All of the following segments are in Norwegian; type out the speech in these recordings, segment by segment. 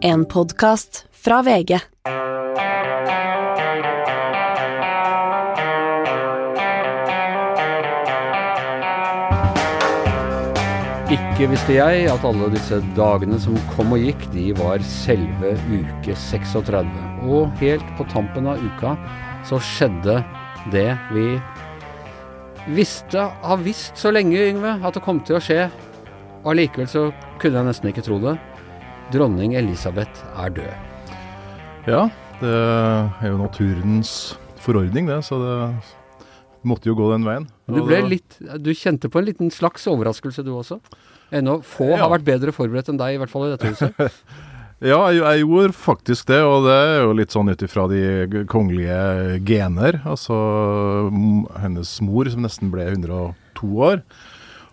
En podkast fra VG. Ikke visste jeg at alle disse dagene som kom og gikk, de var selve uke 36. Og helt på tampen av uka så skjedde det vi visste, har visst så lenge, Yngve, at det kom til å skje. Allikevel så kunne jeg nesten ikke tro det. Dronning Elisabeth er død. Ja, det er jo naturens forordning, det. Så det måtte jo gå den veien. Du, litt, du kjente på en liten slags overraskelse du også? Ennå få Ja. har vært bedre forberedt enn deg, i hvert fall i dette huset. Ja, jeg, jeg gjorde faktisk det, og det er jo litt sånn ut ifra de kongelige gener. Altså, hennes mor, som nesten ble 102 år,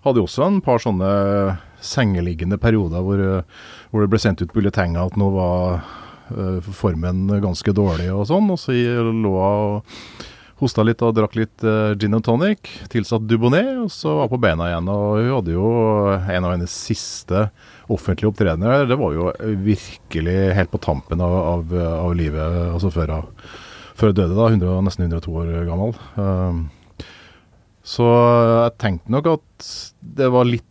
hadde jo også en par sånne sengeliggende perioder hvor, eh, hvor det ble sendt ut bulletenger at nå var uh, formen ganske dårlig og sånn, og så lå hun og hosta litt og drakk litt uh, gin and tonic, tilsatt Dubonnet, og så var på beina igjen. Og hun hadde jo en av hennes siste offentlige opptredener. Det var jo virkelig helt på tampen av, av, av livet, altså før hun før jeg døde, da, 100, nesten 102 år gammel. Um, så jeg tenkte nok at det var litt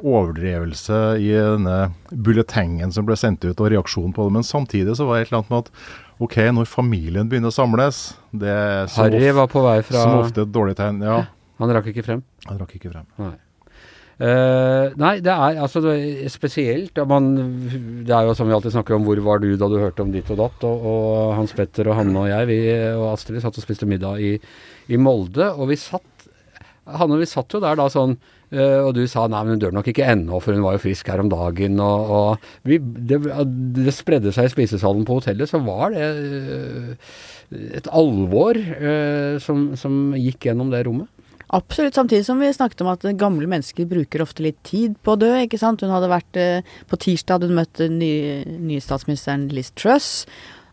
overdrevelse i denne bulletengen som ble sendt ut, og reaksjonen på det. Men samtidig så var det et eller annet med at OK, når familien begynner å samles Det er som, Harry var på vei fra som ofte et dårlig tegn. Ja, Han rakk ikke frem. Han rakk ikke frem. Nei. Uh, nei, det er altså det er spesielt. Man, det er jo som vi alltid snakker om, hvor var du da du hørte om ditt og datt? Og, og Hans Petter og Hanne og jeg vi, og Astrid satt og spiste middag i, i Molde. Og vi satt Hanne, vi satt jo der da sånn og du sa nei, men hun dør nok ikke ennå, for hun var jo frisk her om dagen. Og, og vi, det, det spredde seg i spisesalen på hotellet, så var det eh, et alvor eh, som, som gikk gjennom det rommet. Absolutt, samtidig som vi snakket om at gamle mennesker bruker ofte litt tid på å dø, ikke sant. Hun hadde vært eh, På tirsdag hadde hun møtt ny nye, nye statsministeren Liz Truss.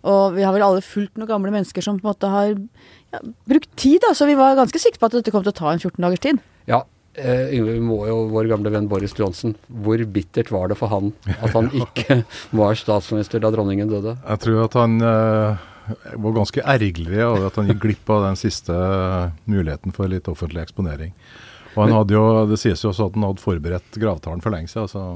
Og vi har vel alle fulgt noen gamle mennesker som på en måte har ja, brukt tid, da. Så vi var ganske sikre på at dette kom til å ta en 14 dagers tid. Ja, eh, vi må jo vår gamle venn Boris Johnsen. Hvor bittert var det for han at han ikke var statsminister da dronningen døde? Jeg tror at han eh, var ganske ergerlig over at han gikk glipp av den siste eh, muligheten for litt offentlig eksponering. Og han hadde jo, Det sies jo også at han hadde forberedt gravtalen for lenge siden. så...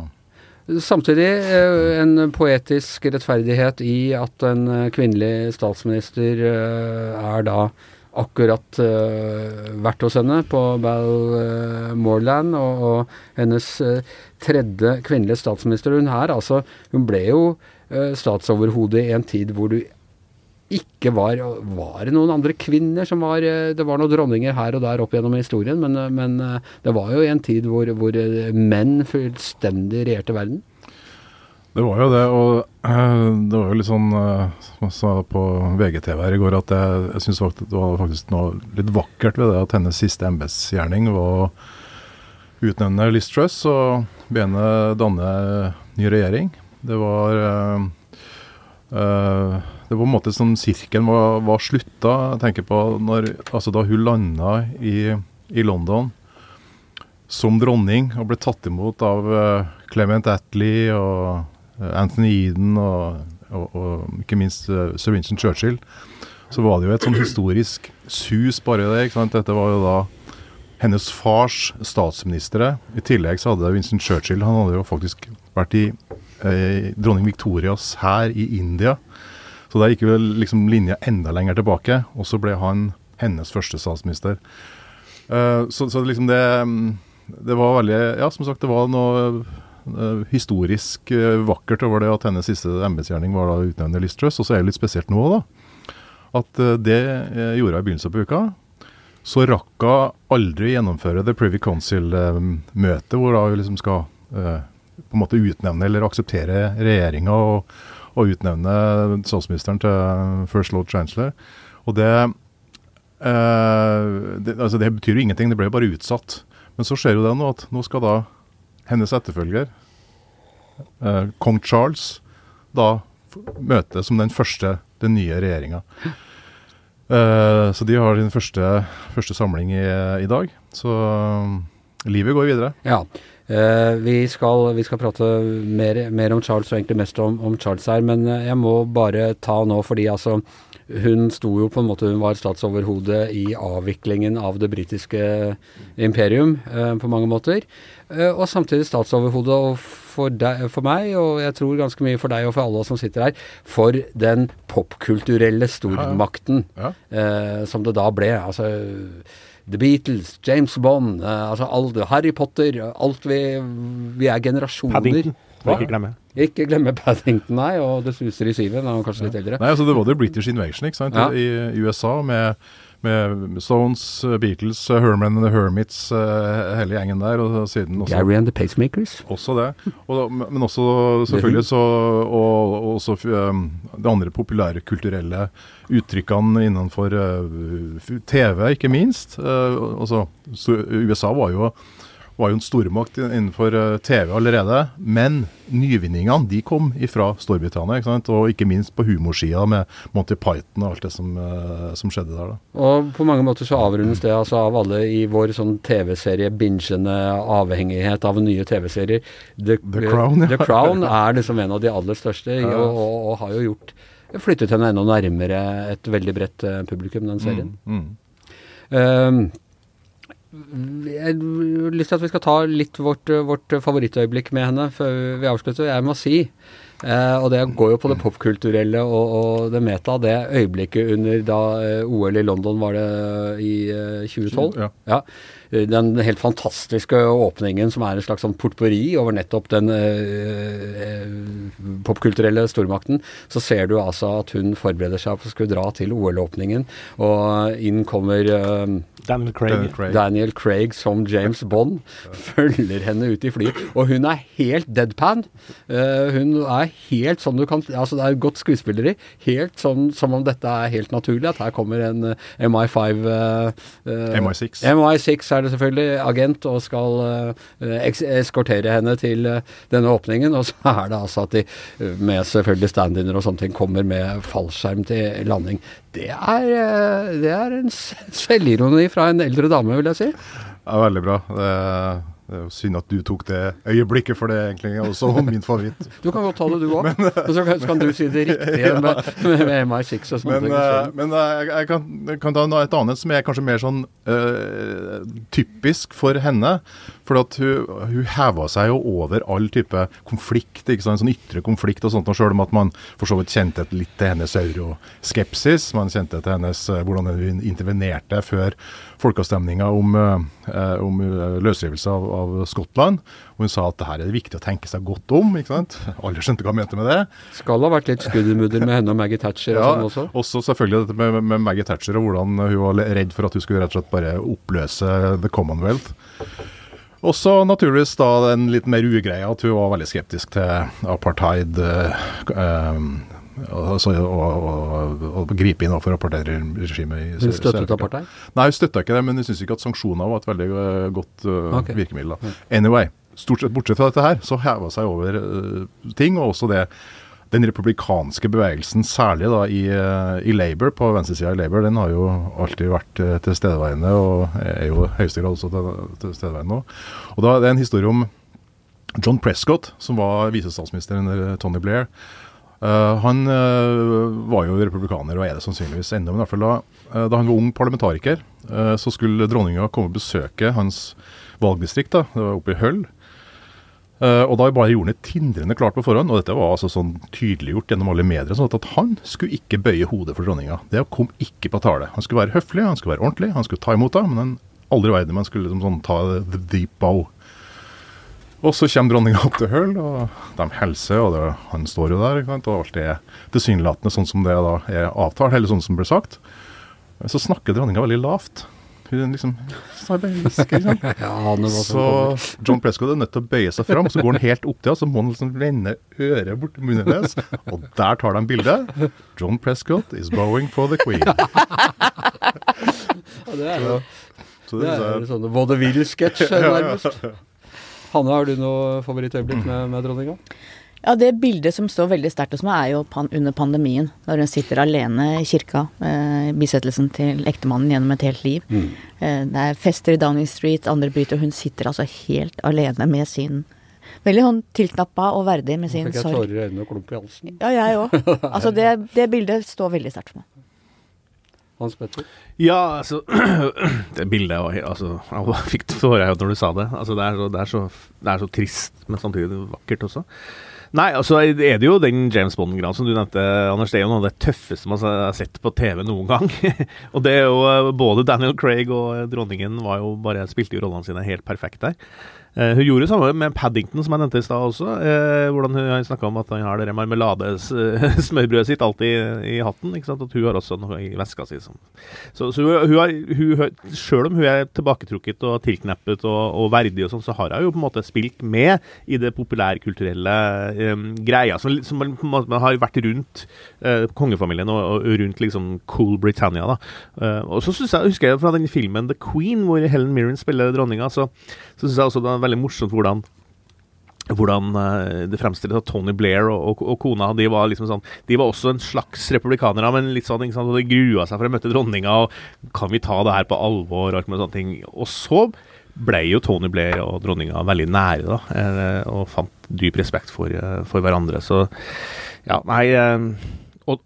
Samtidig eh, en poetisk rettferdighet i at en kvinnelig statsminister er da akkurat uh, vært hos henne på Balmoreland, og, og hennes uh, tredje kvinnelige statsminister. Hun her, altså, hun ble jo uh, statsoverhode i en tid hvor du ikke var Var det noen andre kvinner som var Det var noen dronninger her og der opp gjennom historien, men, men det var jo en tid hvor, hvor menn fullstendig regjerte verden. Det var jo det, og eh, det var jo litt sånn eh, Som jeg sa på VGTV her i går, at jeg, jeg syns det var faktisk noe litt vakkert ved det at hennes siste embetsgjerning var å utnevne Liz Truss og be henne danne ny regjering. Det var eh, Det var på en måte som sirkelen var, var slutta. Jeg tenker på når, altså da hun landa i, i London som dronning og ble tatt imot av Clement Attlee og Anthony Eden og, og, og ikke minst eh, Sir Winston Churchill, så var det jo et sånn historisk sus bare det. ikke sant? Dette var jo da hennes fars statsministre. I tillegg så hadde Winston Churchill Han hadde jo faktisk vært i eh, dronning Victorias hær i India. Så der gikk vel liksom linja enda lenger tilbake, og så ble han hennes første statsminister. Uh, så, så liksom det mm, det var veldig Ja, som sagt, det var noe historisk eh, vakkert over det at hennes siste embetsgjerning var å utnevne Liz. Og så er det litt spesielt nå, da. At eh, det eh, gjorde hun i begynnelsen på uka. Så rakk hun aldri gjennomføre The Privy Council-møtet, hvor hun liksom skal eh, på en måte utnevne eller akseptere regjeringa og, og utnevne statsministeren til First Lord Chancellor. Og det, eh, det, altså det betyr jo ingenting, det ble jo bare utsatt. Men så skjer jo det nå at nå skal da hennes etterfølger, eh, kong Charles, da møter som den første, den nye regjeringa. Eh, så de har sin første, første samling i, i dag. Så eh, livet går videre. Ja. Eh, vi, skal, vi skal prate mer, mer om Charles, og egentlig mest om, om Charles her, men eh, jeg må bare ta nå fordi altså hun sto jo på en måte, hun var statsoverhode i avviklingen av det britiske imperium eh, på mange måter. Og samtidig statsoverhode og for, deg, for meg, og jeg tror ganske mye for deg og for alle oss som sitter her, for den popkulturelle stormakten Ja. eh, som det da ble. Altså The Beatles, James Bond, eh, altså alt, Harry Potter, alt vi Vi er generasjoner. Paddington, må ikke glemme. Ikke glemme Paddington, nei, og Det suser i sivet. Han er kanskje litt eldre. Nei, altså Det var det British Invasion ikke sant? Ja. I USA med, med Stones, Beatles, Herman and the Hermits, eh, hele gjengen der. Og siden også Gary and the Pacemakers. Også det. Og, men også selvfølgelig så Og, og også um, de andre populære kulturelle uttrykkene innenfor uh, TV, ikke minst. Altså, USA var jo, var jo en stormakt innenfor uh, TV allerede. Men nyvinningene de kom ifra Storbritannia, ikke sant? og ikke minst på humorsida med Monty Python og alt det som, uh, som skjedde der. da. Og på mange måter så avrundes det altså av alle i vår sånn TV-serie bingende avhengighet av nye TV-serier. The, The Crown, ja. The Crown er liksom en av de aller største, Ja. og, og, og har jo gjort flyttet henne enda nærmere et veldig bredt eh, publikum, den serien. Mm. Um, jeg har lyst til at vi skal ta litt vårt, vårt favorittøyeblikk med henne før vi avslutter. Jeg må si, eh, og det går jo på det popkulturelle og, og det meta, det øyeblikket under da eh, OL i London var det i eh, 2012. Ja. Ja. Eh, Den helt fantastiske åpningen som er en slags sånn portpori over nettopp den eh, eh, popkulturelle stormakten, så ser du altså at hun forbereder seg på å skulle dra til OL-åpningen, og inn kommer eh, Daniel Craig. Daniel Craig. Som James Bond følger henne ut i flyet, og hun er helt deadpan. Eh, hun er helt sånn du kan Altså, det er godt skuespilleri. Helt sånn som om dette er helt naturlig, at her kommer en eh, MI5 eh, eh, MI6. MI6 er det selvfølgelig, agent, og skal eh, eskortere henne til eh, denne åpningen. Og så er det altså at de, eh, med selvfølgelig stand-iner og sånne ting, kommer med fallskjerm til landing. Det er, det er en selvironi fra en eldre dame, vil jeg si. Ja, veldig bra. Det, det er jo synd at du tok det øyeblikket, for det er egentlig også min favoritt. Du kan godt ta det, du òg. Og så kan, kan du si det riktige med, med, med MI6 og sånne Men, ting. eh, men eh, jeg, jeg, kan, kan ta et annet som er kanskje mer sånn eh, typisk for henne. For hun, hun heva seg jo over all type konflikt, ikke sant? sånn ytre konflikt og sånt. Og selv om at man for så vidt kjente litt til hennes euroskepsis, man kjente til hennes eh, hvordan hun intervenerte før folkeavstemninga om, eh, om eh, løsrivelse av, av Skottland. Og hun sa at det her er det viktig å tenke seg godt om. ikke sant? Alle skjønte hva hun mente med det. Skal ha vært litt skuddermudder med henne og Maggie Thatcher og Ja, sånn også. også selvfølgelig dette med, med Maggie Thatcher og hvordan hun var redd for at hun skulle rett og slett bare oppløse The Commonwealth. Også naturligvis da den litt mer ugreia at hun var veldig skeptisk til apartheid. eh, eh, altså, og gripe inn overfor apartheidregimet. i Hun støttet apartheid. Nei, hun støtta ikke det, men hun syntes ikke at sanksjoner var et veldig eh, godt uh, okay. virkemiddel. Da. Anyway, stort sett bortsett fra dette her, så heva seg over uh, ting, og også det den republikanske bevegelsen, særlig da i, eh, i Labour, på venstresida i Labour, den har jo alltid vært eh, tilstedeværende, og er jo i høyeste grad også til, tilstedeværende nå. Og da, Det er en historie om John Prescott, som var visestatsminister under Tony Blair. Uh, han uh, var jo republikaner, og er det sannsynligvis ennå. Men i hvert fall da, uh, da han var ung parlamentariker, eh, så skulle dronninga komme og besøke hans valgdistrikt. da, Det var oppe i Hull. Eh, og da bare gjorde han det tindrende klart på forhånd, og dette var altså sånn tydeliggjort gjennom alle medier, sånn at han skulle ikke bøye hodet for dronninga. Det kom ikke på tale. Han skulle være høflig, han skulle være ordentlig, han skulle ta imot henne, men han aldri i verden man skulle liksom sånn ta the deep bow. Og så kommer dronninga opp til Hull, og de hilser, og det, han står jo der. Og alt er tilsynelatende sånn som det da er avtalt, eller sånn som ble sagt. Så snakker dronninga veldig lavt. Hun liksom og. Ja, Så. John Prescott er nødt til å bøye seg fram, så går han helt opp til henne, så må han liksom vende øret bort til munnen hennes, og der tar de bildet. John Prescott is bowing for the queen. Ja, det er jo Så det det er jo sånn vaudeville-sketsj, nærmest. Hanne, har du noe favorittøyeblikk med, med dronninga? Ja, det bildet som står veldig sterkt hos meg, er jo pan under pandemien. Når hun sitter alene i kirka. Eh, bisettelsen til ektemannen gjennom et helt liv. Mm. Eh, det er fester i Downing Street, andre bryter, og hun sitter altså helt alene med sin Veldig sånn tilknappa og verdig med sin Fikk jeg sorg. tårer i øynene og klump i halsen. Ja, jeg òg. Altså, det, det bildet står veldig sterkt for meg. Hans Petter? Ja, altså Det bildet var altså, Jeg fikk tårer i øynene når du sa det. Altså, det, er så, det, er så, det er så trist, men samtidig vakkert også. Nei, altså er det jo den James Bond-graden som du nevnte, Anders. Det er jo noe av det tøffeste man har sett på TV noen gang. og det er jo eh, både Daniel Craig og eh, dronningen var jo bare spilte jo rollene sine helt perfekt der. Eh, hun gjorde det samme med Paddington, som jeg nevnte i stad også. Eh, hvordan hun snakka om at han har det marmeladesmørbrødet sitt alltid i, hatten. ikke sant? At hun har også noe i veska si. Så, så hun, hun hun, selv om hun er tilbaketrukket og tilkneppet og, og verdig, og sånn, så har hun jo på en måte spilt med i det populærkulturelle um, greia som, som en måte har vært rundt uh, kongefamilien og, og rundt liksom cool Britannia. da. Eh, og så jeg, husker jeg fra den filmen The Queen, hvor Helen Mirren spiller dronninga, så, så syns jeg også det er veldig morsomt hvordan hvordan eh, det fremstilles at Tony Blair og, og, og kona de var liksom sånn De var også en slags republikanere, men litt sånn, ikke sant, de grua seg for å møte dronninga. og Kan vi ta det her på alvor? Og sånne ting. Og så ble jo Tony Blair og dronninga veldig nære, da, eh, og fant dyp respekt for, eh, for hverandre. Så ja, nei og, og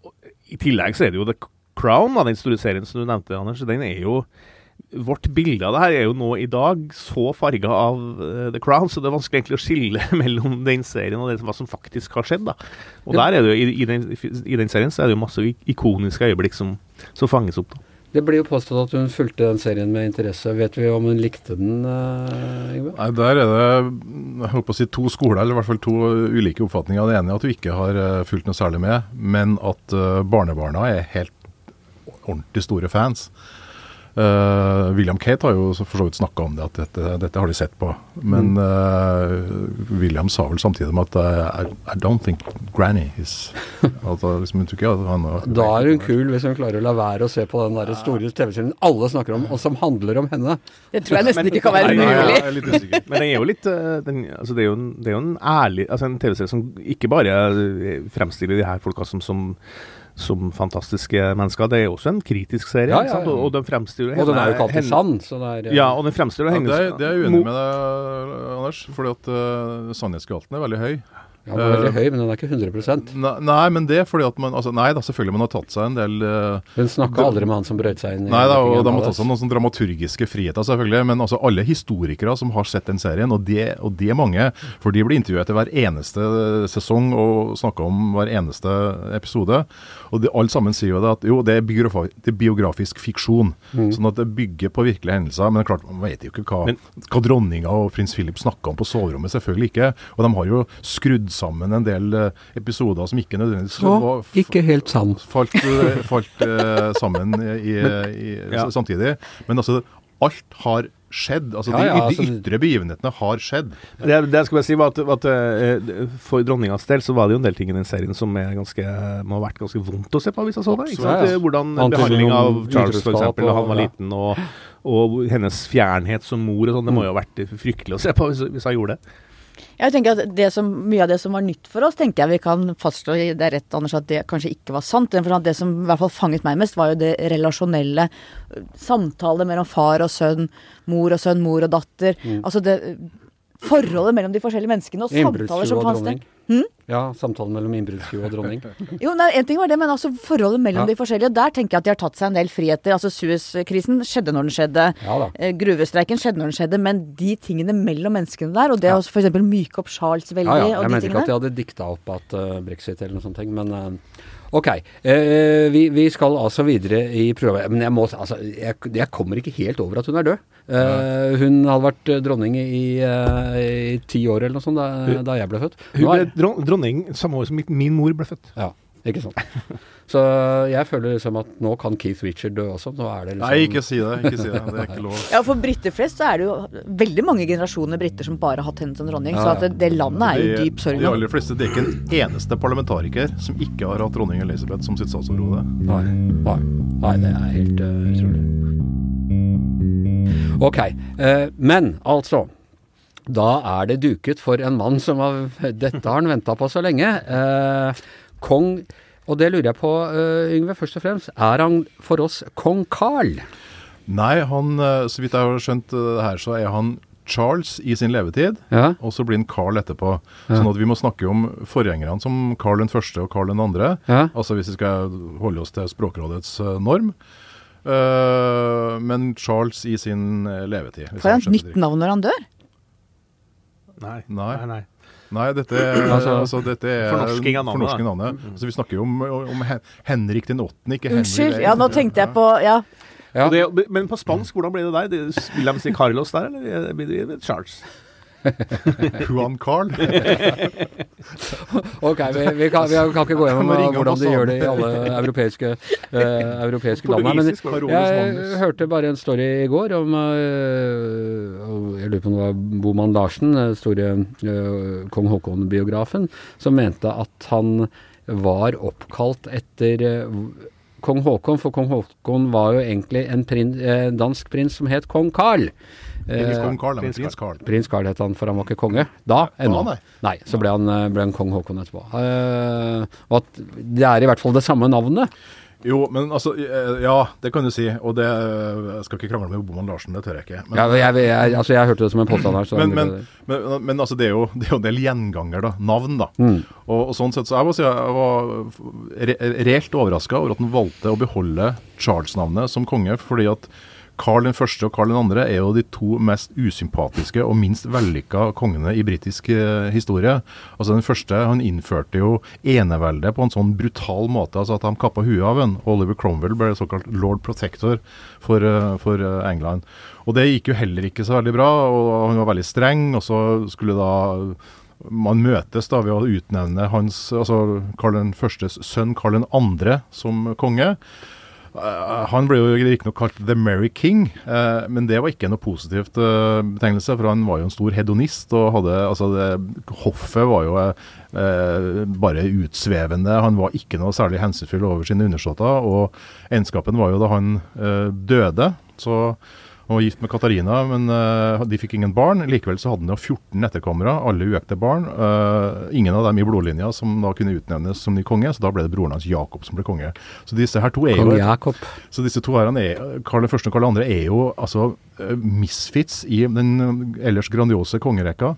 i tillegg så er det jo The Crown, da, den store serien som du nevnte, Anders. Den er jo Vårt bilde av det her er jo nå i dag så farga av eh, The Crown, så det er vanskelig egentlig å skille mellom den serien og det som, hva som faktisk har skjedd. da. Og der er det jo, i, i, den, I den serien så er det jo masse ikoniske øyeblikk som, som fanges opp. da. Det blir jo påstått at hun fulgte den serien med interesse. Vet vi om hun likte den, uh, Nei, Der er det jeg håper å si, to skoler, eller i hvert fall to ulike oppfatninger. Det ene er at hun ikke har eh, fulgt noe særlig med, men at eh, barnebarna er helt ordentlig store fans. Eh, William Kate har jo så for så vidt snakka om det, at dette, dette har de sett på. Men uh, William sa vel samtidig med at eh, I, I don't think Granny is at, eh, liksom, ikke at han, Da er hun kul hvis hun klarer å la være å se på den der store TV-serien alle snakker om, og som handler om henne. Det tror jeg nesten ikke kan være mulig. er. Men den er jo litt den, altså det, er jo en, det er jo en ærlig altså En TV-serie som ikke bare fremstiller de her folka som, som som fantastiske mennesker. Det er jo også en kritisk serie. Ja, ja, ja. Og, og den fremstiller Og den er jo ikke alltid sann, så det er eh, Ja, og den fremstiller Ja, hennes det, er, er jeg uenig med deg, Anders. Fordi at uh, sannhetsgehalten er veldig høy. Ja, den er veldig høy, men den er ikke 100 Nei, nei, men det er fordi at man altså, Nei da, selvfølgelig man har tatt seg en del uh, Hun snakka aldri med han som brøyt seg inn Nei da, og de har tatt seg noen sånne dramaturgiske friheter, selvfølgelig. Men altså alle historikere som har sett den serien, og det, og det er mange, for de blir intervjuet etter hver eneste sesong og snakker om hver eneste episode. Og de, alle sammen sier jo det at jo, det er, biografi, det er biografisk fiksjon. Sånn at det bygger på virkelige hendelser. Men det er klart, man vet jo ikke hva, Men- hva dronninga og prins Philip snakka om på soverommet. Selvfølgelig ikke. Og de har jo skrudd sammen en del eh, episoder som ikke nødvendigvis Så var- ikke helt sann. falt, eh, falt eh, sammen i, i, ja. samtidig. Men altså, alt har skjedd. Altså, Ja, ja, de, altså- de ytre begivenhetene har skjedd. Det, det jeg skal bare si var at, at For dronningas del så var det jo en del ting i den serien som er ganske, må ha vært ganske vondt å se på hvis jeg så det. Ikke sant? Ja. Hvordan behandling av Charles eksempel, da han var ja. liten, og, og hennes fjernhet som mor og sånn. Det må jo ha vært fryktelig å se på hvis, hvis han gjorde det. Jeg tenker at det som, Mye av det som var nytt for oss, tenker jeg vi kan fastslå det er rett, Anders, at det kanskje ikke var sant. Det som i hvert fall fanget meg mest, var jo det relasjonelle. øh, Samtale mellom far og sønn, mor og sønn, mor og datter. Altså det Forholdet mellom de forskjellige menneskene, og samtaler som og fant dronning. sted. Hm? Ja, samtalen mellom innbruddstyv og dronning. Jo, nei, En ting var det, men altså forholdet mellom Ja. de forskjellige. Der tenker jeg at de har tatt seg en del friheter. Altså Suez-krisen skjedde når den skjedde. Ja. Eh, Gruvestreiken skjedde når den skjedde, men de tingene mellom menneskene der, og det å f.eks. myke opp Charles veldig, Ja, ja. Jeg mente ikke at de hadde dikta opp at uh, brexit eller noe sånt, men uh, ok. Eh, vi, vi skal altså videre i programmet. Men jeg, må, altså, jeg, jeg kommer ikke helt over at hun er død. Eh, hun hadde vært eh, dronning i, uh, i ti år eller noe sånt da, da jeg ble født. Hun ble dron dronning samme år som min- mor ble født. ja, ikke sant. Så jeg føler liksom at nå kan Keith Richard dø også. Nå er det liksom Nei, ikke si det. ikke si Det Det er ikke lov. Ja, For briter flest så er det jo veldig mange generasjoner briter som bare har hatt henne som dronning. Ja, Så ja. at det, det landet er jo i dyp sorg De aller fleste, Det er ikke en eneste parlamentariker som ikke har hatt dronning Elisabeth som sitt statsområde. Nei, nei, nei, det er helt uh, utrolig. Ok, eh, men altså Da er det duket for en mann som har Dette har han venta på så lenge. Eh, kong Og det lurer jeg på, eh, Yngve, først og fremst. Er han for oss kong Carl? Nei, han, så vidt jeg har skjønt det her, så er han Charles i sin levetid, Ja. og så blir han Carl etterpå. Ja. Sånn at vi må snakke om forgjengerne som Carl den første og Carl den andre. Ja. Altså hvis vi skal holde oss til Språkrådets norm. Eh, men Charles i sin eh, levetid. Får han et nytt navn når han dør? Nei. nei, nei. Nei, dette er, Altså- altså, dette er Fornorsking av navnet, fornorsking navnet. Mm. Altså, vi snakker jo om, om Henrik den åttende, ikke Unnskyld. Ja, nå tenkte jeg på Ja. Ja. Det, men på spansk, hvordan ble det der? Vil de si Carlos der, eller blir det Charles? Juan Carl. Ok, vi, vi, kan, vi kan ikke gå gjennom hvordan de gjør det i alle europeiske, uh, europeiske land. Men Portugisisk jeg hørte bare en story i går om uh, Jeg lurer på om det var Boman Larsen, den store uh, kong Haakon-biografen, som mente at han var oppkalt etter eh, kong Haakon, for kong Haakon var jo egentlig en prin, eh, dansk prins som het kong Carl. Ikke Eh, kong Carl, Prins prins Carl. Prins Carl het han, for han var ikke konge da ennå. nei. nei, så ble han, eh, ble han kong Haakon etterpå. Eh, og at det er i hvert fall det samme navnet. Jo, men altså eh, Ja, det kan du si. Og det Jeg skal ikke krangle med Boman Larsen, det tør jeg ikke. Men, Ja, jeg, jeg, altså, jeg hørte det som en påstand her. Men, men, men, men altså, det er, jo, det er jo en del gjenganger, da. Navn, da. Mm. Og, og sånn sett så jeg si jeg var re reelt overraska over at han valgte å beholde Charles-navnet som konge, fordi at Den første og Karl 2. er jo de to mest usympatiske og minst vellykka kongene i britisk eh, historie. Altså Den første han innførte jo eneveldet på en sånn brutal måte altså at de kappa huet av en. Oliver Cromwell ble såkalt lord protector for, eh, for eh, England. Og det gikk jo heller ikke så veldig bra, og han var veldig streng. og så skulle da man møtes da ved å utnevne hans, altså Karl 1.s sønn Karl 2. som konge. Eh, han ble jo riktignok kalt The Merry King, eh, men det var ikke noe positivt eh, betegnelse, for han var jo en stor hedonist. og hadde, altså det, Hoffet var jo eh, bare utsvevende. Han var ikke noe særlig hensynsfull over sine undersåtter. Og egenskapen var jo da han eh, døde. så han var gift med Katarina, men uh, de fikk ingen barn. Likevel så hadde han jo 14 etterkommere, alle uekte barn. Uh, ingen av dem i blodlinja som da kunne utnevnes som ny konge, så da ble det broren hans Jakob som ble konge. Så disse her to er jo Jakob. så disse to herrene er, Karl 1. og Karl 2. er jo altså eh, misfits i den ellers grandiose kongerekka.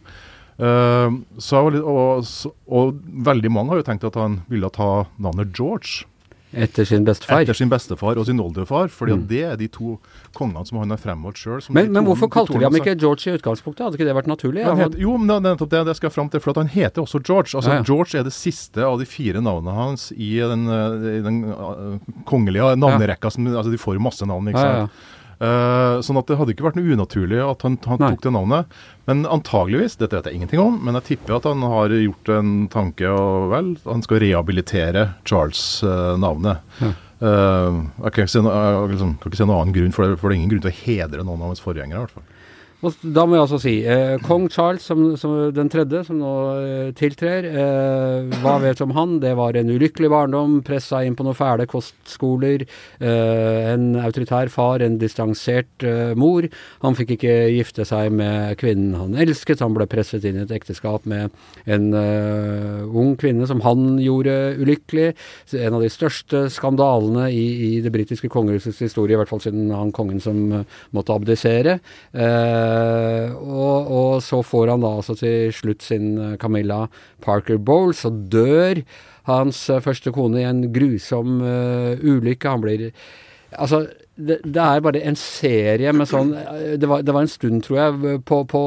Uh, så og, og, og veldig mange har jo tenkt at han ville ta navnet George Etter sin bestefar. etter sin bestefar og sin oldefar, fordi Mm. det er de to kongene som han har fremholdt sjøl. Men, men hvorfor kalte de ham ikke George i utgangspunktet? Hadde ikke det vært naturlig? heter, jo, men det er nettopp det, det skal jeg fram til. For at han heter også George. Altså Ja, ja. George er det siste av de fire navnene hans i den, eh, i den eh, kongelige navnerekka. Som, altså De får masse navn, ikke ja, sant. Eh, sånn at det hadde ikke vært noe unaturlig at han, han tok det navnet. Men antageligvis, dette vet jeg ingenting om, men jeg tipper at han har gjort en tanke og vel, han skal rehabilitere Charles-navnet. Ja. jeg kan ikke, se noe, jeg liksom, kan ikke se noen annen grunn, for det, for det er ingen grunn til å hedre noen av hans forgjengere. i hvert fall. Og da må jeg altså si eh, kong Charles som, som den tredje, som nå eh, tiltrer. Eh, hva vet om han? Det var en ulykkelig barndom, pressa inn på noen fæle kostskoler. Eh, en autoritær far, en distansert eh, mor. Han fikk ikke gifte seg med kvinnen han elsket. Han ble presset inn i et ekteskap med en eh, ung kvinne som han gjorde ulykkelig. En av de største skandalene i, i det britiske kongehusets historie, i hvert fall siden han kongen som måtte abdisere. Eh, og, og så får han da altså til slutt sin eh, Camilla Parker Bowles, og dør hans eh, første kone i en grusom eh, ulykke. Han blir Altså, det, det er bare en serie med sånn eh, det var, det var en stund, tror jeg, på, på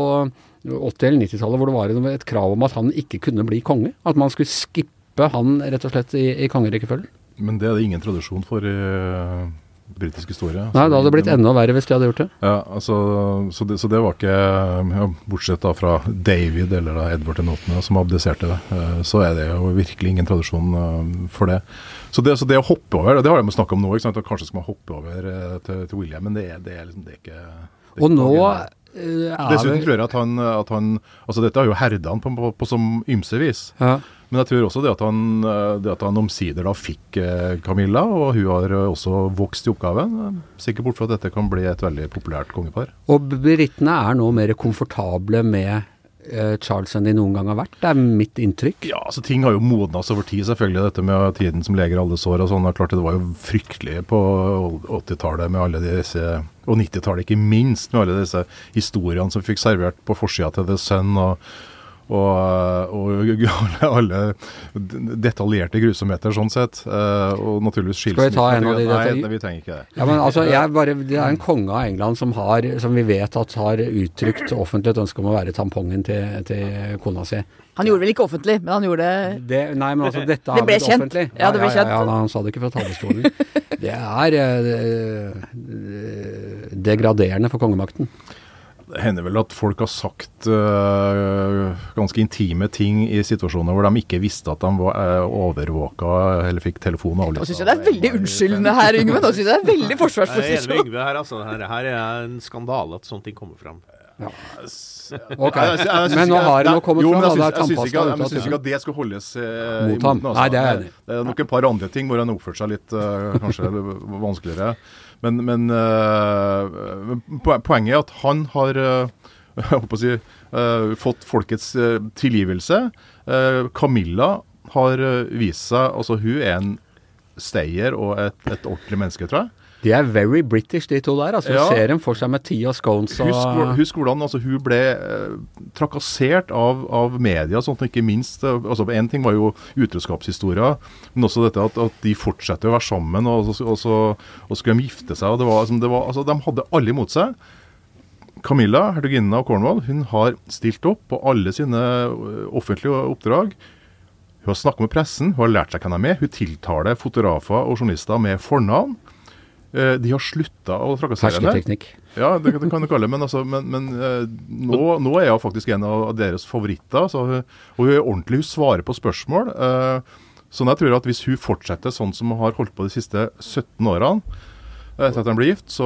80- eller 90-tallet hvor det var et krav om at han ikke kunne bli konge. At man skulle skippe han rett og slett i, i kongerekkefølgen. Men det er det ingen tradisjon for i eh, britisk historie. Nei, det hadde blitt enda verre hvis de hadde gjort det. Ja, altså, så, det, så det var ikke ja, Bortsett da fra David eller da Edvard den 8., som abdiserte, det, så er det jo virkelig ingen tradisjon eh, for det. Så det, så det å hoppe over, det har de snakka om nå, ikke sant? at kanskje skal man hoppe over eh, til, til William, men det det er liksom det er ikke det er Og ikke nå, eh, Dessuten tror jeg at han, at han Altså, dette har jo herda han på, på, på som ymse vis. ja. Men jeg tror også det at han, eh, det at han omsider da fikk eh, Camilla, og hun har eh, også vokst i oppgaven. eh, Sikkert bort fra at dette kan bli et veldig populært kongepar. Og britene er nå mer komfortable med eh, Charles enn de noen gang har vært. Det er mitt inntrykk. Ja, altså Ting har jo modnes over tid, selvfølgelig. Dette med tiden som leger alle sår og sånn. Det var jo fryktelig på 80-tallet med alle disse Og 90-tallet ikke minst, med alle disse historiene som fikk servert på forsida til The Sun. og og, og alle detaljerte grusomheter, sånn sett. Eh, og naturligvis Skal vi ta en av de Nei, nei, vi trenger ikke det. Ja, men altså, jeg bare, Det er en konge av England som, har, som vi vet at har uttrykt offentlig et ønske om å være tampongen til, til kona si. Han gjorde det vel ikke offentlig, men han gjorde det Det, nei, men altså, dette Det har blitt kjent. offentlig. Ja, det ble kjent. Ja, ja, han sa det ikke fra talerstolen. Det er eh, eh, degraderende for kongemakten. Det hender vel at folk har sagt uh, ganske intime ting i situasjoner hvor de ikke visste at de var uh, overvåka eller fikk telefon Nå syns jeg det er veldig unnskyldende her, Yngve. Nå syns jeg det er veldig Jeg er enig med. Yngve her, altså. Her, her er en skandale at sånne ting kommer fram. Ok, Jeg- jeg- jeg synes Men nå har det nå kommet fram, jeg syns- jeg ikke, jeg syns ikke at det skal holdes eh, Mot ham. altså. Nei, det er jeg. Det er nok et par andre ting hvor han oppførte seg litt eh, kanskje vanskeligere. Men, men, eh, poenget er at han har eh, jeg håper å si, eh, fått folkets eh, tilgivelse. Camilla har vist seg Altså, hun er en stayer og et, et ordentlig menneske, tror jeg. De er very British, de to der. altså Ja. Ser dem for seg med tea og scones og Husk, husk hvordan altså, hun ble eh, trakassert av, av media, sånn ikke minst eh, altså En ting var jo utroskapshistoria, men også dette at, at de fortsetter å være sammen, og og, og så og skulle de gifte seg. og det var, altså, det var, altså, De hadde alle imot seg. Camilla, hertuginnen av Cornwall, hun har stilt opp på alle sine offentlige oppdrag. Hun har snakket med pressen, hun har lært seg hvem de er. Hun tiltaler fotografer og journalister med fornavn. Eh, De har slutta å trakassere henne. Hersketeknikk. Ja, det, det kan du kalle det. Men, altså, men, men eh, nå, nå er hun faktisk en av deres favoritter. Så, hun- og hun er ordentlig, hun svarer på spørsmål. Eh, så jeg tror at hvis hun fortsetter sånn som hun har holdt på de siste 17 årene, etter at de blir gift, så,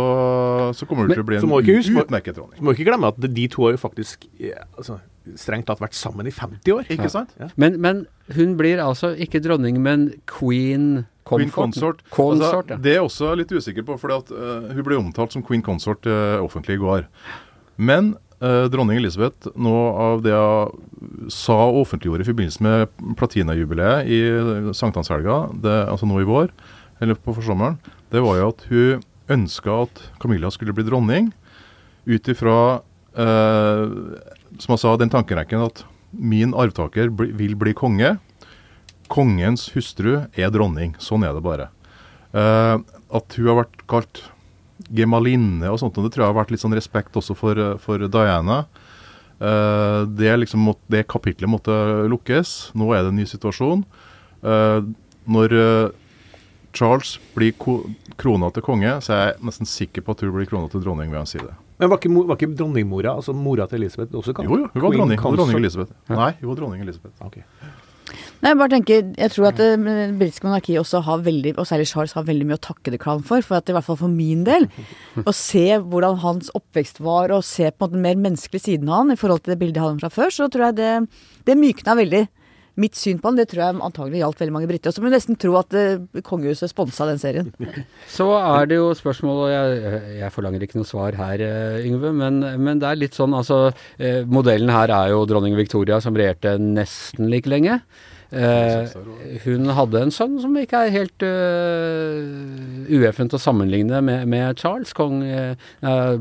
så kommer hun til å bli en utmerket dronning. Så må ikke glemme at de to har jo faktisk altså, strengt tatt vært sammen i 50 år. Ikke sant? Ja. Men, men hun blir altså ikke dronning, men queen Queen consort. Consort, altså, ja. det er jeg også litt usikker på, for hun ble omtalt som queen consort uh, offentlig i går. Men uh, dronning Elisabeth, noe av det hun sa og offentliggjorde i forbindelse med platinajubileet i sankthanshelga, altså nå i vår, eller på forsommeren, det var jo at hun ønska at Camilla skulle bli dronning ut ifra, eh, som jeg sa, den tankerekken at min arvtaker bli, vil bli konge. Kongens hustru er dronning. Sånn er det bare. Uh, at hun har vært kalt gemalinne og sånt, og det tror jeg har vært litt sånn respekt også for, eh, for Diana. Uh, det, liksom, må- det kapitlet måtte lukkes. Nå er det en ny situasjon. Uh, når Charles blir krona til konge, så er jeg nesten sikker på at hun blir krona til dronning ved hans side. Men var ikke, var ikke dronningmora, altså mora til Elisabeth, også kalt Jo, jo, hun var dronning, dronning Elisabeth. Nei, hun var dronning Elisabeth. Ok. Nei, jeg bare tenker, jeg tror at det det britiske monarkiet også har veldig, og særlig Charles har veldig mye å takke The Crown for. For at i hvert fall for min del, å se hvordan hans oppvekst var, og se på en måte den mer menneskelige siden av han i forhold til det bildet han hadde fra før, så tror jeg det, det mykna veldig. Mitt syn på han, det tror jeg antagelig gjaldt veldig mange briter. Og så må vi nesten tro at uh, kongehuset sponsa den serien. Så er det jo spørsmål, og jeg, jeg forlanger ikke noe svar her, eh, Yngve, men, men det er litt sånn, altså eh, Modellen her er jo dronning Victoria som regjerte nesten like lenge. Eh, hun hadde en sønn som ikke er helt uh, ueffent å sammenligne med, med Charles, kong, eh,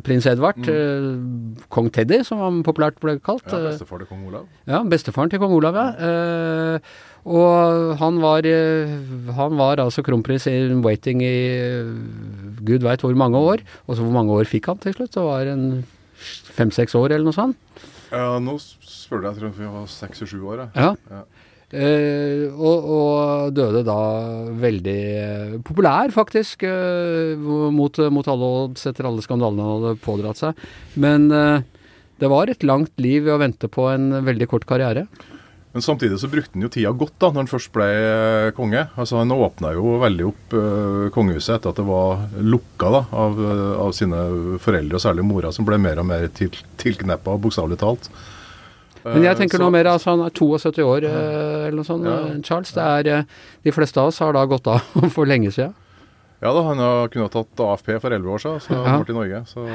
prins Edvard. eh, kong Teddy, som han populært ble kalt. Ja, Bestefar til kong Olav. ja, bestefaren til kong Olav, ja. Eh, og han var, han var altså kronprins in waiting i gud veit hvor mange år. Og så hvor mange år fikk han til slutt? Det var en fem-seks år eller noe sånt. Ja, nå spør du, jeg tror vi var seks-sju år. jeg. Ja. Ja. Eh, og, og døde da veldig populær, faktisk, eh, mot, mot alle odds etter alle skandalene han hadde pådratt seg. Men eh, det var et langt liv å vente på en veldig kort karriere. Men samtidig så brukte han jo tida godt da, når han først ble konge. Altså Han åpna jo veldig opp kongehuset etter at det var lukka da, av, av sine foreldre, og særlig mora, som ble mer og mer til, tilkneppa, bokstavelig talt. Men jeg tenker så, noe mer altså han er 72 år eh, eller noe sånt, Ja. eh, Charles. Det er, eh, de fleste av oss har da gått av for lenge siden. Ja da, han ha tatt AFP for 11 år siden, så Ja. han ble til Norge. Så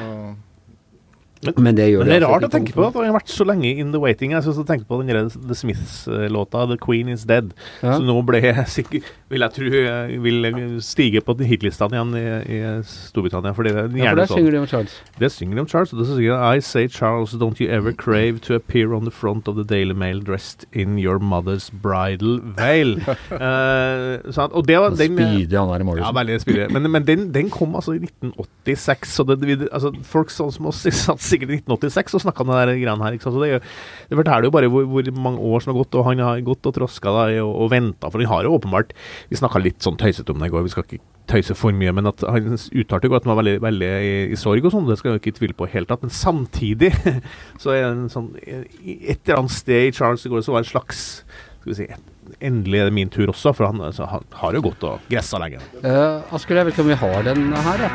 Men det gjør Men det er rart å tenke på at han har vært så lenge in the waiting. Jeg synes jeg tenker på den The Smiths-låta 'The Queen Is Dead', Ja. som nå ble sikkert, vil jeg tro eh, vil stige på hitlistene igjen i, i Storbritannia. Fordi det er Ja, for der sånn. synger de om Charles. Det synger de om Charles. Og det synger I say Charles, don't you ever crave to appear on the front of the Daily Mail dressed in your mother's bridal veil. uh, sånn, og det var den Spydig han er i morgen. ja, veldig spydig. Men, men den, den kom altså i 1986. så det, altså, folk sånn som oss satt sikkert i 1986 og snakka om det greiene her. Ikke sant? Så det, det forteller jo bare hvor, hvor mange år som har gått, og han har gått og tråska og, og venta. For han har jo åpenbart Vi snakka litt sånn tøysete om det i går, vi skal ikke tøyse for mye, men at han uttalte jo at han var veldig, veldig i, i sorg og sånn, det skal jeg ikke tvile på i hele tatt. Men samtidig så er det en sånn Et eller annet sted i Charles i går så var det en slags Skal vi si Endelig er det min tur også, for han, altså, han har jo gått og gressa lenge. Uh, Asker, jeg vet ikke om vi har den her, ja.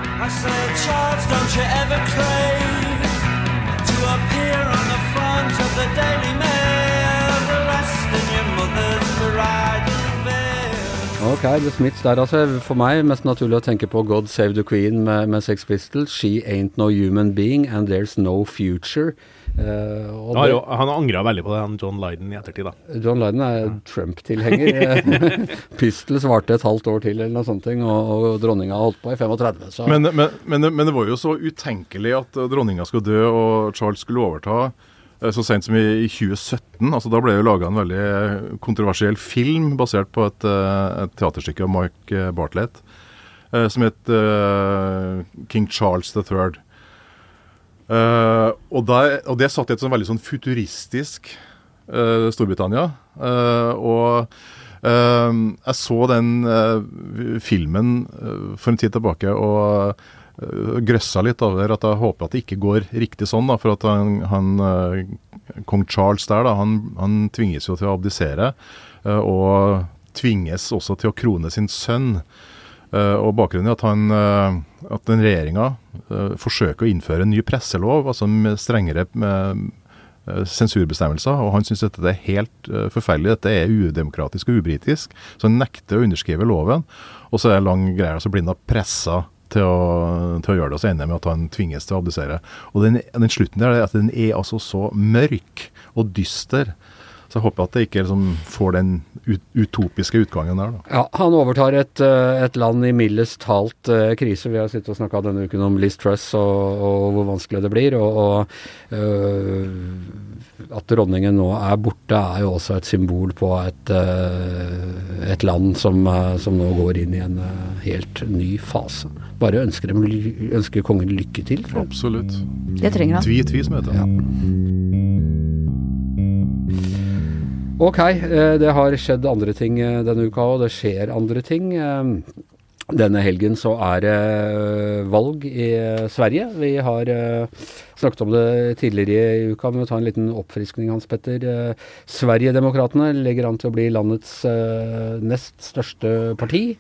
Veil? her. The Smiths der altså. For meg mest naturlig å tenke på God Save the Queen med, med Sex Pistols. She ain't no human being and there's no future. Uh, og Han har, det- jo- han angra veldig på det, han John Lydon, i ettertid. da. John Lydon er Trump-tilhenger. Pistols varte et halvt år til eller noe sånt, og, og dronninga holdt på i 35. Så Men, men, men, men det var jo så utenkelig at eh, dronninga skulle dø og Charles skulle overta eh, så sent som i, i 2017. altså Da ble jo laga en veldig kontroversiell film basert på et, eh, et teaterstykke av Mike eh, Bartlett eh, som het eh, King Charles III. Third. og, og det satt i et sånn veldig sånn futuristisk eh, Storbritannia. Eh, og eh, jeg så den eh, filmen eh, for en tid tilbake og grøssa litt over at jeg håper at det ikke går riktig sånn. da, For at han, han eh, kong Charles der, da, han, han tvinges jo til å abdisere. eh, og tvinges også til å krone sin sønn. Eh, og bakgrunnen er at, han, eh, at den regjeringa eh, forsøker å innføre en ny presselov, altså med strengere med, eh, sensurbestemmelser. Og han syns dette er helt eh, forferdelig. Dette er udemokratisk og ubritisk. Så han nekter å underskrive loven. Og så er det lang greie, så blir han da pressa til å, til å gjøre det, og så ender jeg med at han tvinges til å abdisere. Og den, den slutten der, at den er altså så mørk og dyster. Så jeg håper at det ikke liksom får den utopiske utgangen der, da. Ja, han overtar et, eh, et land i mildest talt eh, krise. Vi har sittet og snakka denne uken om Liz Truss og, og hvor vanskelig det blir. Og, og øh, at dronningen nå er borte, er jo også et symbol på et, øh, et land som, som nå går inn i en helt ny fase. Bare ønsker, dem, ønsker kongen lykke til. Absolutt. Det trenger han. Tvi, tvi, som heter det. Ok, eh, det har skjedd andre ting eh, denne uka, og det skjer andre ting. Eh, Denne helgen så er det valg i Sverige. Vi har snakket om det tidligere i uka, men vi tar en liten oppfriskning, Hans Petter. Sverigedemokraterna legger an til å bli landets nest største parti.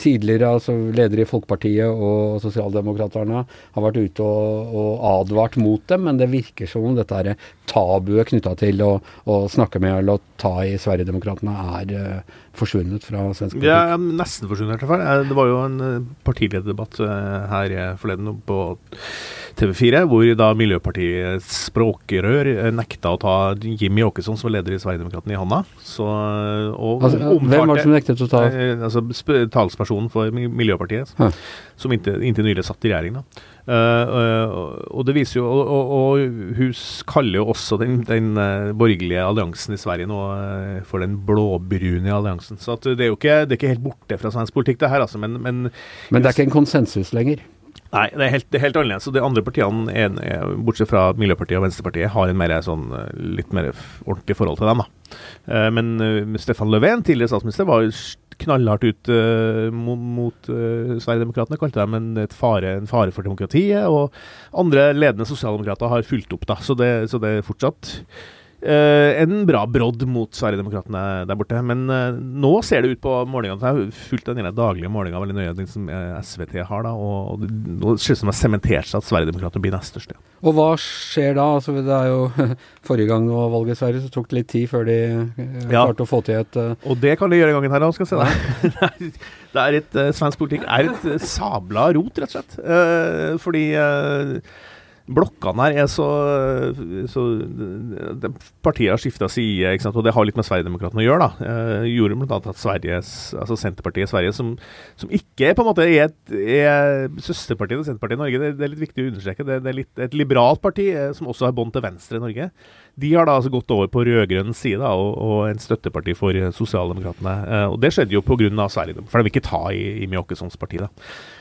Tidligere altså leder i Folkepartiet og Sosialdemokraterne har vært ute og, og advart mot dem, men det virker som om dette er tabuet knytta til å, å snakke med eller ta i Sverigedemokraterna er eh, forsvunnet fra svensk politikk. Er nesten forsvunnet, i hvert fall. Det var jo en eh, partilederdebatt eh, her forleden på TV4, hvor da Miljøpartiets språkrør nekta å ta Jimmy Åkesson, som var leder i Sverigedemokraterna, i hånda. Så, og Altså, hvem var det som nektet å ta altså talspersonen for Miljøpartiet, Hæ. som inntil, inntil nylig satt i regjering. da. Eh, eh, og det viser jo, og, og, hun kaller jo også den, den eh, borgerlige alliansen i Sverige nå for den blåbrune alliansen. Så det er jo ikke, det er ikke helt borte fra svensk politikk, det her, altså. Men, men Men det er ikke en konsensus lenger. Nei, det er helt, det er helt annerledes. Og de andre partiene, er, bortsett fra Miljøpartiet og Venstrepartiet, har en mer sånn, litt mer ordentlig forhold til dem. da. Men Stefan Löfven, tidligere statsminister, var jo knallhardt ut uh, mo- mot uh, Sverigedemokraterna. Kalte dem en, fare, en fare for demokratiet. Og andre ledende sosialdemokrater har fulgt opp, da. Så det, så det er fortsatt en bra brodd mot Sverigedemokraterna der borte. Men eh, nå ser det ut på målingene Jeg har fulgt den daglige målinga veldig nøye, den som eh, SVT har, da. Og, nå ser det ut som det har sementert seg at Sverigedemokraterna blir nest største. Og hva skjer da? Altså, det er jo Forrige gang det var valg i Sverige, så tok det litt tid før de eh, Ja. klarte å få til et uh... Og det kan de gjøre gangen her òg, skal jeg si deg. det er et, eh, Svensk politikk er et eh, sabla rot, rett og slett. Eh, fordi eh, blokkene her er så, så Partiet har skifta side, og det har litt med Sverigedemokraterna å gjøre. da. Eh, gjorde annet at Sveriges, altså Senterpartiet i Sverige, som, som ikke på en måte er, et, er søsterpartiet til Senterpartiet i Norge, det, det er litt viktig å understreke. Det, det er litt, et liberalt parti eh, som også har bånd til venstre i Norge. De har da altså gått over på rød-grønn side og, og en støtteparti for Sosialdemokratene. Eh, og det skjedde jo pga. Sverige, for de vil ikke ta i, i Mjåkessons parti. da.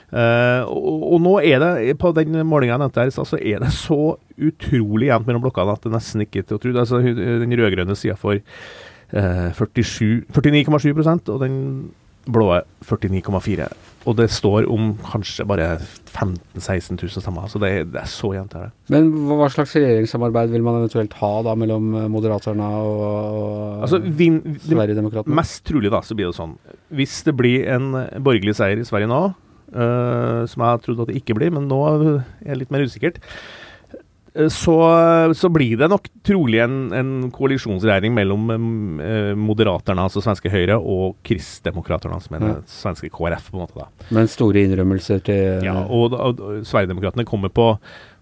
Eh, og, og nå er det, på den målinga jeg nevnte her, så er det så utrolig jevnt mellom blokkene at det nesten ikke er til å tro. Altså, den rød-grønne sida får eh, 49,7% og den blå 49,4. Og det står om kanskje bare 15 000-16 000 stemmer. Så det, det er så jevnt. Men hva slags regjeringssamarbeid vil man eventuelt ha da mellom eh, Moderaterna og, og Altså, vin, Sverigedemokraterna? Mest trolig da, så blir det sånn. Hvis det blir en borgerlig seier i Sverige nå, uh, som jeg trodde at det ikke blir, men nå er det litt mer usikkert, så, så blir det nok trolig en, en koalisjonsregjering mellom eh, Moderaterna, altså svenske Høyre, og Kristdemokraterna, som er det Ja. svenske KrF, på en måte. da. Men store innrømmelser til Ja, og, og, og Sverigedemokraterna kommer på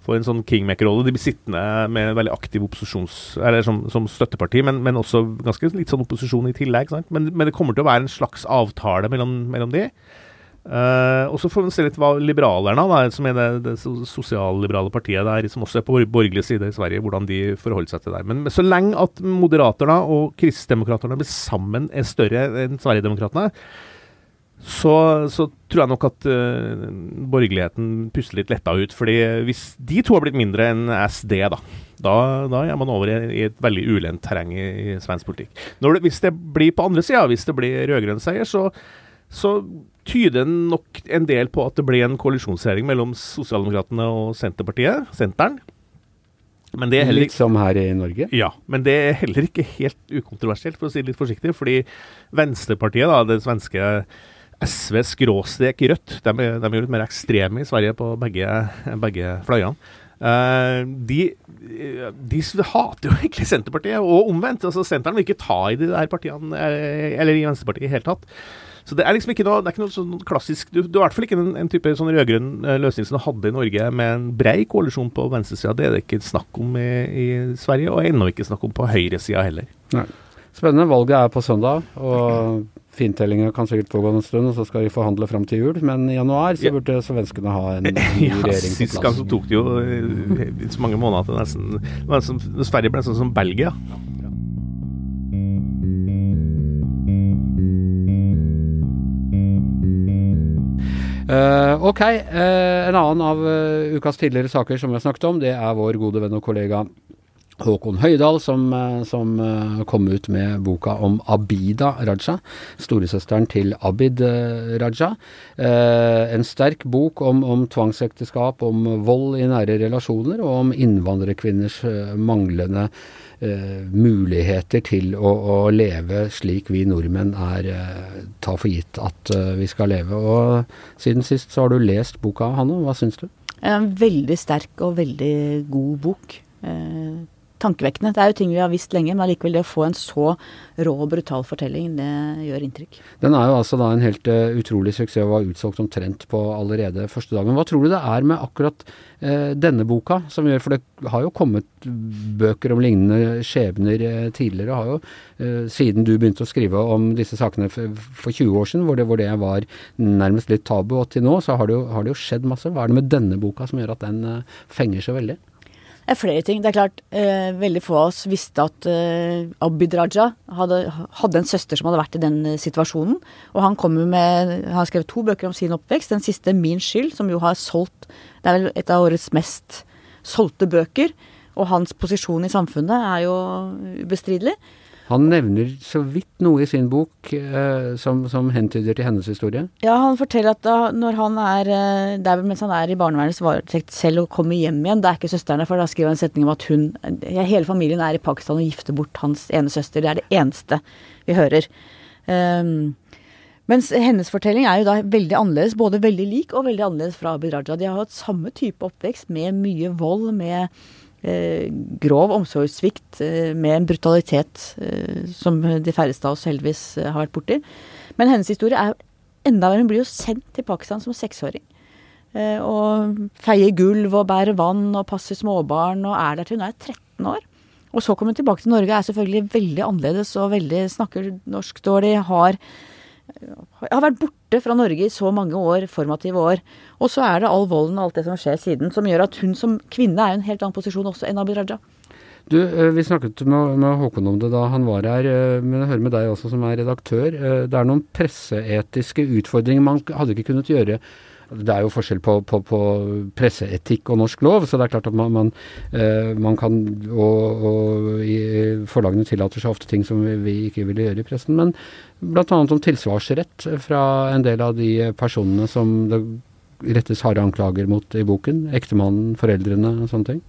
for en sånn kingmaker-rolle. De blir sittende med en veldig aktiv opposisjons... Eller som, som støtteparti, men, men også ganske litt sånn opposisjon i tillegg. Sant? Men, men det kommer til å være en slags avtale mellom, mellom de. Eh, og så får vi se litt hva liberalerne, da, som er det, det so- sosialliberale partiet der, som også er på borgerlig side i Sverige, hvordan de forholder seg til det. Men, så lenge at Moderaterna og Kristdemokraterna blir sammen er større enn Sverigedemokraterna, så, så tror jeg nok at uh, borgerligheten puster litt letta ut. fordi hvis de to har blitt mindre enn SD, da, da, da er man over i, et veldig ulendt terreng i, i svensk politikk. Det, hvis det blir på andre sida, hvis det blir rød-grønn seier, så, så tyder nok en del på at det blir en koalisjonsregjering mellom Sosialdemokratene og Senterpartiet, Senteren. Men det er heller Litt som her i Norge? ja, men det er heller ikke helt ukontroversielt, for å si det litt forsiktig. Fordi Venstrepartiet, da, det svenske SV skråstrek Rødt, de, de er jo litt mer ekstreme i Sverige på begge, begge fløyene. Uh, de, de hater jo egentlig Senterpartiet, og omvendt. altså Senteren vil ikke ta i de der partiene, eh, eller i Venstrepartiet i hele tatt. Så det er liksom ikke noe, det er ikke noe sånn klassisk Du, du er i hvert fall ikke en, en type sånn rød-grønn eh, løsning som du hadde i Norge, med en brei koalisjon på venstresida. Det er det ikke snakk om i, i Sverige, og ennå ikke snakk om på høyresida heller. Spennende. Valget er på søndag, og fintellinga kan sikkert pågå en stund, og så skal de forhandle fram til jul. Men i januar så Ja. burde svenskene ha en ny Ja, regjering på Sist gang så tok det jo eh, så mange måneder til nesten nesten- Sverige ble nesten som Belgia. Eh, ok, Uh, en annen av uh, ukas tidligere saker som vi har snakket om, det er vår gode venn og kollega Håkon Høydal, som, som kom ut med boka om Abida Raja, storesøsteren til Abid Raja. En sterk bok om, om tvangsekteskap, om vold i nære relasjoner, og om innvandrerkvinners manglende muligheter til å, å leve slik vi nordmenn er eh, tar for gitt at eh, vi skal leve. Og siden sist så har du lest boka, Hanne. Hva syns du? En veldig sterk og veldig god bok. Tankevekkende. Det er jo ting vi har visst lenge, men allikevel det å få en så rå og brutal fortelling, det gjør inntrykk. Den er jo altså da en helt uh, utrolig suksess og var utsolgt omtrent på allerede første dagen. Hva tror du det er med akkurat uh, denne boka som gjør For det har jo kommet bøker om lignende skjebner uh, tidligere. Har jo, siden du begynte å skrive om disse sakene for, for 20 år siden, hvor det, hvor det var nærmest litt tabu, og til nå så har det, jo, har det jo skjedd masse. Hva er det med denne boka som gjør at den fenger så veldig? Det er flere ting. Det er klart, eh, veldig få av oss visste at eh, Abid Raja hadde, hadde en søster som hadde vært i den eh, situasjonen. Og han kom med Han har skrevet to bøker om sin oppvekst. Den siste, 'Min skyld', som jo har solgt Det er vel et av årets mest solgte bøker. Og hans posisjon i samfunnet er jo ubestridelig. Han nevner så vidt noe i sin bok eh, som, som hentyder til hennes historie. Ja, han forteller at da, når han er der Det er vel mens han er i barnevernets varetekt selv og kommer hjem igjen, det er ikke søsteren der, for da skriver han en setning om at hun Hele familien er i Pakistan og gifter bort hans ene søster. Det er det eneste vi hører. Um, mens hennes fortelling er jo da veldig annerledes, både veldig lik og veldig annerledes fra Abid Raja. De har hatt samme type oppvekst med mye vold, med eh, grov omsorgssvikt, eh, med en brutalitet eh, som de færreste av oss heldigvis eh, har vært borti. Men hennes historie er enda verre. Hun blir jo sendt til Pakistan som seksåring. Eh, og feier gulv og bærer vann og passer småbarn og er der til hun er 13 år. Og så kommer hun tilbake til Norge, er selvfølgelig veldig annerledes og veldig snakker norsk dårlig, har har vært borte fra Norge i så mange år, formative år. Og så er det all volden og alt det som skjer siden, som gjør at hun som kvinne er i en helt annen posisjon også enn Abid Raja. Du, eh, vi snakket med, med Håkon om det da han var her, eh, men jeg hører med deg også som er redaktør. Eh, Det er noen presseetiske utfordringer man hadde ikke kunnet gjøre. Det er jo forskjell på, på, på presseetikk og norsk lov, så det er klart at man, man, eh, man kan Og, og forlagene tillater seg ofte ting som vi, vi ikke ville gjøre i pressen. Men bl.a. om tilsvarsrett fra en del av de personene som det rettes harde anklager mot i boken. Ektemannen, foreldrene og sånne ting.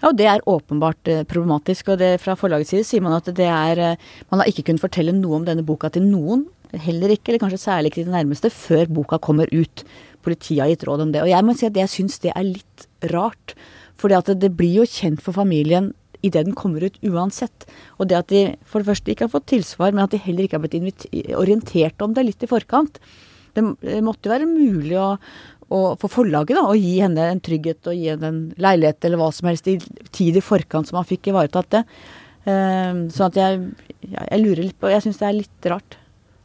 Ja, og det er åpenbart eh, problematisk. Og det, fra forlagets side sier man at det er eh, Man har ikke kunnet fortelle noe om denne boka til noen. Heller ikke, eller kanskje særlig ikke til de nærmeste, før boka kommer ut. Politiet har gitt råd om det. Og jeg må si at jeg syns det er litt rart. For det, blir jo kjent for familien idet den kommer ut uansett. Og det at de for det første ikke har fått tilsvar, men at de heller ikke har blitt orientert om det litt i forkant. Det måtte jo være mulig å, å for forlaget da, å gi henne en trygghet og gi henne en leilighet eller hva som helst i tid i forkant som han fikk ivaretatt det. Um, sånn at jeg, jeg, jeg lurer litt på Jeg syns det er litt rart.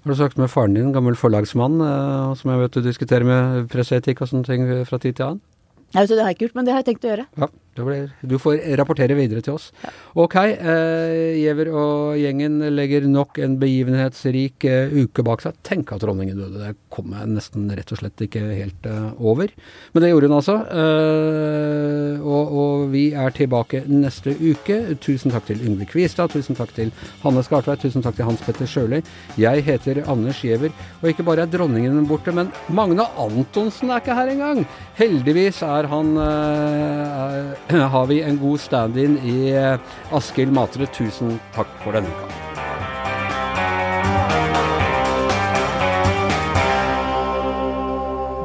Har du snakket med faren din, gammel forlagsmann, eh, som jeg vet du diskuterer med presseetikk og sånne ting fra tid til annen? Nei, så det har jeg ikke gjort, men det har jeg tenkt å gjøre. Ja, blir, du får rapportere videre til oss. Ok, eh, Giæver og gjengen legger nok en begivenhetsrik eh, uke bak seg. Tenk at dronningen døde, det kom jeg nesten rett og slett ikke helt eh, over. Men det gjorde hun altså. Eh, og, og vi er tilbake neste uke. Tusen takk til Yngve Kvistad, tusen takk til Hanne Skartveit, tusen takk til Hans Petter Sjøli. Jeg heter Anders Giæver, og ikke bare er dronningen borte, men Magne Antonsen er ikke her engang. Heldigvis er han eh, er, har vi en god stand-in i eh, Askild Matre. Tusen takk for denne uka.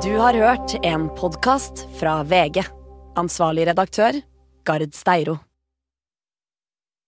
Du har hørt en podkast fra VG. Ansvarlig redaktør, Gard Steiro.